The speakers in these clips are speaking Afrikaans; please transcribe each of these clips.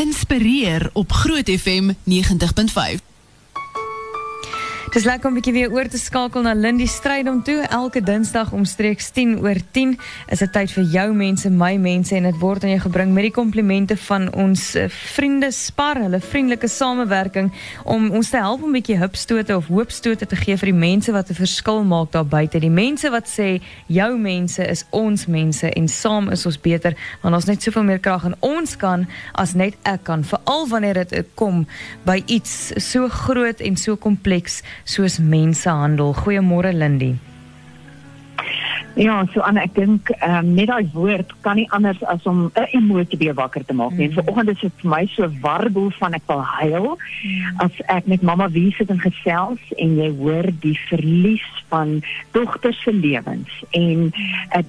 Inspireer op Groot FM 90.5. Dis lekker om 'n bietjie weer oor te skakel na Lindy Strydom toe. Elke Dinsdag omstreeks 10 oor 10 is dit tyd vir jou mense, my mense en dit word aan jou gebring met die komplimente van ons eh, vriende Spar, hulle vriendelike samewerking om ons te help om 'n bietjie hupstote of hoopstote te gee vir die mense wat 'n verskil maak daar buite. Die mense wat sê jou mense is ons mense en saam is ons beter want ons net soveel meer krag en ons kan as net ek kan, veral wanneer dit kom by iets so groot en so kompleks soos mensehandel. Goeiemôre Lindy. Ja, so Anne, ek dink ehm um, net daai woord kan nie anders as om 'n emosie weer wakker te maak nie. Mm. Vanoggend is dit vir my so warboel van ek wil huil mm. as ek met mamma wie sit en gesels en jy hoor die verlies van dogters se lewens en 'n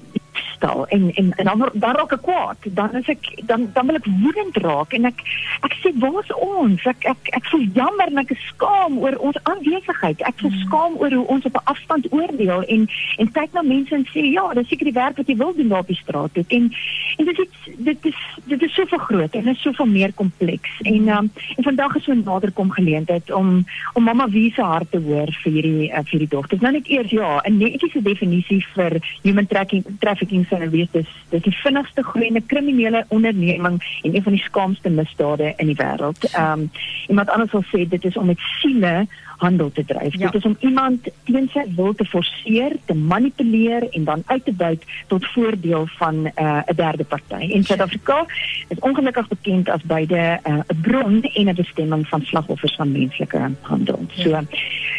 uh, stel en en en dan dan raak ek kwaad. Dan is ek dan dan wil ek woedend raak en ek ek sê waar's ons? Ek ek ek voel jammer en ek is skaam oor ons aanwesigheid. Ek voel skaam oor hoe ons op 'n afstand oordeel en en kyk na mense en sê ja, dis seker die werk wat jy wil doen daar op die straat toe. En en dit is dit is dit is so groot en dit is soveel meer kompleks. En um, en vandag is so 'n naderkom geleentheid om om mamma wie se hart te hoor vir hierdie uh, vir hierdie dogters. Nou net eers ja, 'n netiese definisie vir human trafficking trafficking sou wees dis dis die vinnigste groeiende kriminele onderneming en een van die skaamste misdade in die wêreld. Ehm um, iemand anders sal sê dit is om met siele handel te dryf. Ja. Dit is om iemand teen sy wil te forceer, te manipuleer en dan uit te buit tot voordeel van 'n uh, 'n derde party. In Suid-Afrika is ongelukkig bekend as beide uh, 'n uh, bron en 'n bestemming van slagoffers van menslike handel. So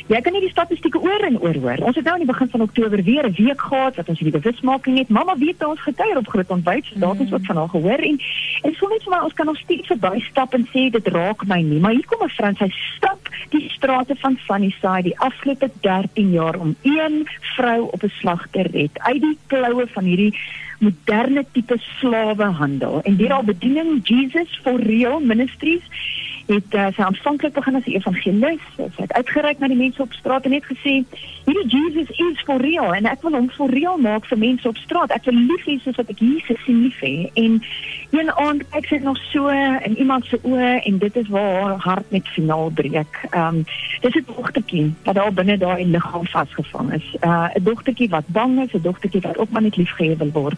jy kan nie die statistieke oor en oor hoor. Ons het nou aan die begin van Oktober weer 'n week gehad wat ons hierdie bewusmaking het. Mamma weet ons getuier op groot ontbyt, so daar is wat van haar gehoor en en so net vir my ons kan nog steeds verby stap en sê dit raak my nie, maar hier kom 'n vrou sy stap die strate van Sunnyside die afgelope 13 jaar om een vrou op 'n slag te red uit die kloue van hierdie moderne tipe slawehandel en deur haar bediening Jesus for Real Ministries het uh, sy aanvanklik begin as 'n evangelis. Sy het uitgereik na die mense op straat en net gesê, "Hierdie Jesus is for real en ek wil hom for real maak vir mense op straat. Ek wil lief hê soos wat ek Jesus sien lief hê." En een aand kyk sy nog so in iemand se oë en dit is waar haar hart net finaal breek. Ehm um, dis 'n dogtertjie wat daar binne daai liggaam vasgevang is. Uh, 'n uh, dogtertjie wat bang is, 'n dogtertjie wat ook maar net liefgehê wil word.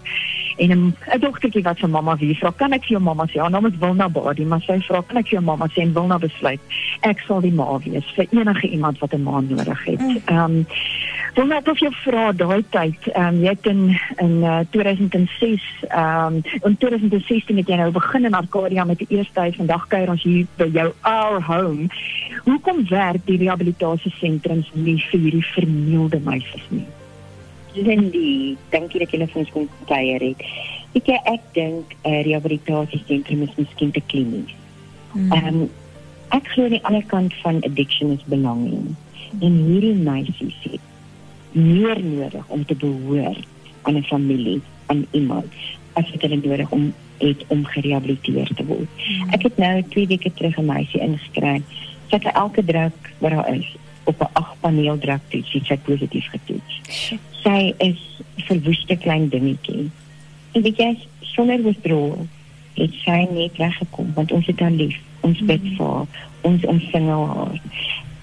En 'n 'n dogtertjie wat vir mamma wie vra, "Kan ek vir jou mamma sê?" Haar naam is Wilna Badi, maar sy vra, "Kan ek vir jou mamma sê?" en Wilna besluit, "Ek sal die ma wees vir enige iemand wat 'n ma nodig het." Mm. Ehm um, Wil net of jy vra daai tyd, ehm um, jy het in in uh, 2006 ehm um, in 2016 het jy nou begin in Arcadia met die eerste huis. Vandag kuier ons hier by jou our home. Hoekom werk die rehabilitasiesentrums nie vir hierdie vernielde meisies nie? Lindy, dankie dat jy vir ons kom kuier het. Ek ek dink 'n uh, rehabilitasiesentrum is miskien te klinies. Hmm. Ehm mm. um, ek glo die ander kant van addiction is belanging. En hierdie meisies het meer nodig om te behoort aan 'n familie, aan iemand as dit hulle nodig om het om gerehabiliteer te word. Mm. Ek het nou 2 weke terug 'n meisie ingeskryf. Sy het elke druk wat daar is op 'n 8 paneel druk toets, sy het positief getoets. Sy is verwoeste klein dingetjie. En dit is sonder withdrawal. Het sy net weggekom want ons het haar lief. Ons bid mm. vir haar, ons omsing haar.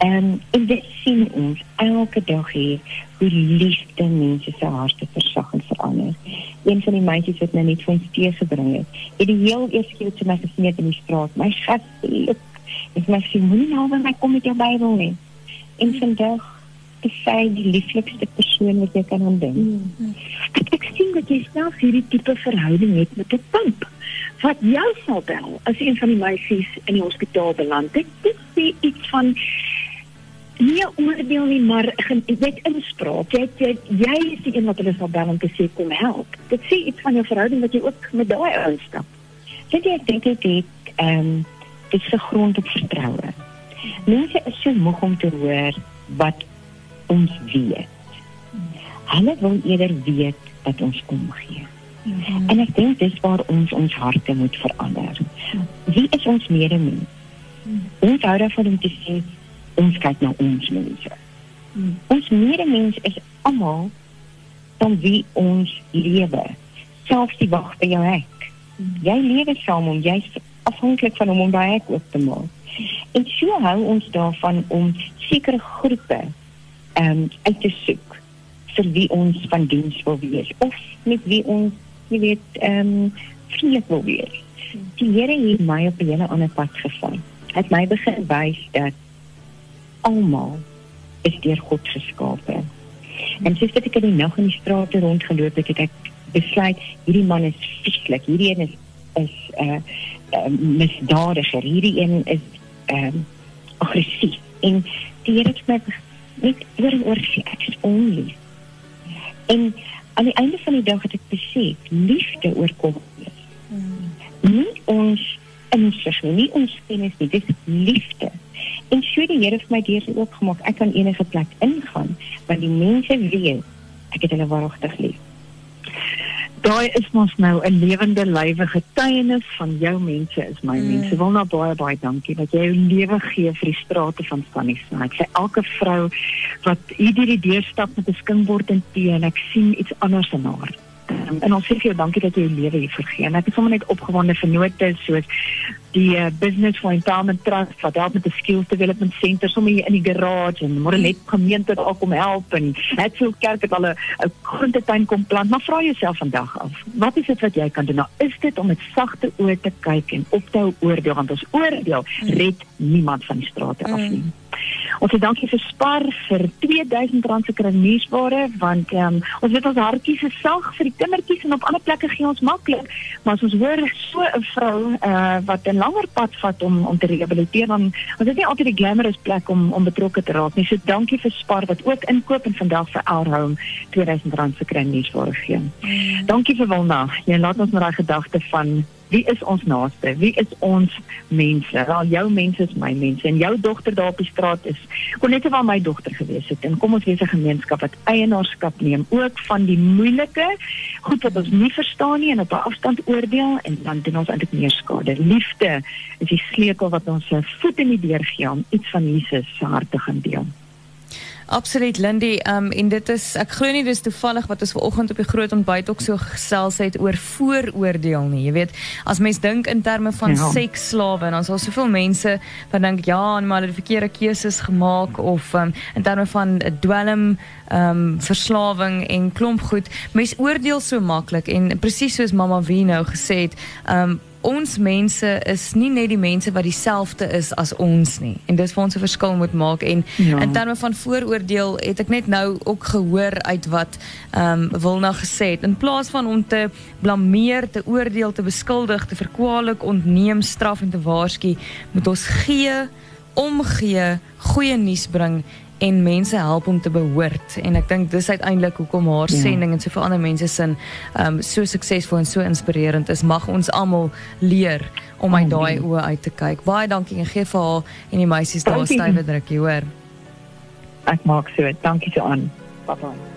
En in dit sien ons elke dag hier hoe liefde mense se harte versag en verander. Een van die meisies wat nou net vir ons tee gebring het, het die heel eerste keer te my gesien in die straat. My schat, ek my sê moenie nou by my kom met jou Bybel nie. En vandag is sy die lieflikste persoon wat jy kan ontdek. Mm. Ek, ek sien dat jy self hierdie tipe verhouding het met 'n pimp wat jou sal bel as een van die meisies in die hospitaal beland het. Dit sê iets van nie oordeel nie, maar net inspraak. Jy, jy jy is die een wat hulle sal bel om te sê kom help. Dit sê iets van jou verhouding wat jy ook met daai ouens stap. Dit ek dink ek het ehm um, dit 'n grond op vertroue. Mense is so moeg om te hoor wat ons weet. Hulle wil eerder weet wat ons omgee. Mm -hmm. En ek dink dis waar ons ons harte moet verander. Wie is ons medemens? Mm. Ons hou daarvan om te sê ons kyk na ons mense. Hmm. Ons medemens is almal van wie ons lewe. Selfs die wag by jou hek. Hmm. Jy lewe saam om jy afhanklik van hom om daai hek oop te maak. En so hou ons daarvan om sekere groepe ehm um, uit te soek vir wie ons van diens wil wees of met wie ons jy weet ehm um, vriendelik wil wees. Die Here het my op 'n hele ander pad gevat. Hy het my begin wys dat almal is deur God geskape. En soos wat ek in die nag in die strate rondgeloop het, het ek besluit hierdie man is vieslik. Hierdie een is is 'n uh, uh, misdadiger. Hierdie een is ehm um, aggressief. En die Here het my net oor en oor gesê ek is onlief. En aan die einde van die dag het ek besef liefde oorkom alles. Hmm. Nie ons insig nie, nie ons kennis nie, dis liefde. En so die Here vir my deur ook gemaak. Ek kan enige plek ingaan want die mense weet ek het hulle waaragtig lief daai is mos nou 'n lewende lywe getuienis van jou mense is my mm. mense. Wil nou baie baie dankie dat jy jou lewe gee vir die strate van Stannisfontein. Ek sê elke vrou wat hierdie deur stap met 'n skinkbord en tee en ek sien iets anders in haar. Um, en ons sê vir jou dankie dat jy jou lewe hier vergee. En ek is sommer net opgewonde vir note soos die uh, business for empowerment trust wat help met die skills development center sommer hier in die garage en môre net gemeente daar kom help en het veel kerk het al 'n groentetuin kom plant maar vra jouself vandag af wat is dit wat jy kan doen nou is dit om met sagte oë te kyk en op te hou oordeel want ons oordeel mm. red niemand van die strate af nie mm. Ons sê dankie vir Spar vir R2000 se kruisware want um, ons weet ons hartjies is sag vir die kindertjies en op ander plekke gee ons maklik, maar as ons hoor so 'n vrou uh, wat 'n langer pad vat om om te rehabiliteer dan ons is nie altyd die glamorous plek om om betrokke te raak nie. So dankie vir Spar wat ook inkoop en vandag vir Our Home R2000 se kruisware gee. Mm. Dankie vir Wilna. Jy laat ons met daai gedagte van wie is ons naaste? Wie is ons mense? Wel jou mense is my mense en jou dogter daar op die straat is kon net waar my dogter gewees het. En kom ons wees 'n gemeenskap wat eienaarskap neem ook van die moeilike goed wat ons nie verstaan nie en op 'n afstand oordeel en dan doen ons eintlik meer skade. Liefde is die sleutel wat ons se voet in die deur gee om iets van Jesus se hart te gaan deel. Absoluut Lindy, um en dit is ek glo nie dis toevallig wat ons vanoggend op die groot ontbyt ook so gesels het oor vooroordeel nie. Jy weet, as mens dink in terme van ja. seksslawe en dan is daar soveel mense wat dink ja, maar hulle het verkeerde keuses gemaak of um in terme van dwelm um verslawing en klomp goed. Mens oordeel so maklik en presies soos mamma Wie nou gesê het, um ons mense is nie net die mense wat dieselfde is as ons nie. En dis waar ons 'n verskil moet maak. En ja. in terme van vooroordeel het ek net nou ook gehoor uit wat ehm um, Wilna gesê het. In plaas van om te blameer, te oordeel, te beskuldig, te verkwalik, ontneem, straf en te waarsku, moet ons gee, omgee, goeie nuus bring en mense help om te behoort. En ek dink dis uiteindelik hoekom haar ja. sending en soveel ander mense sin um so suksesvol en so inspirerend is mag ons almal leer om uit daai oë uit te kyk. Baie dankie en gee vir haar en die meisies daar stywe drukkie hoor. Ek maak so. Dankie so aan bye bye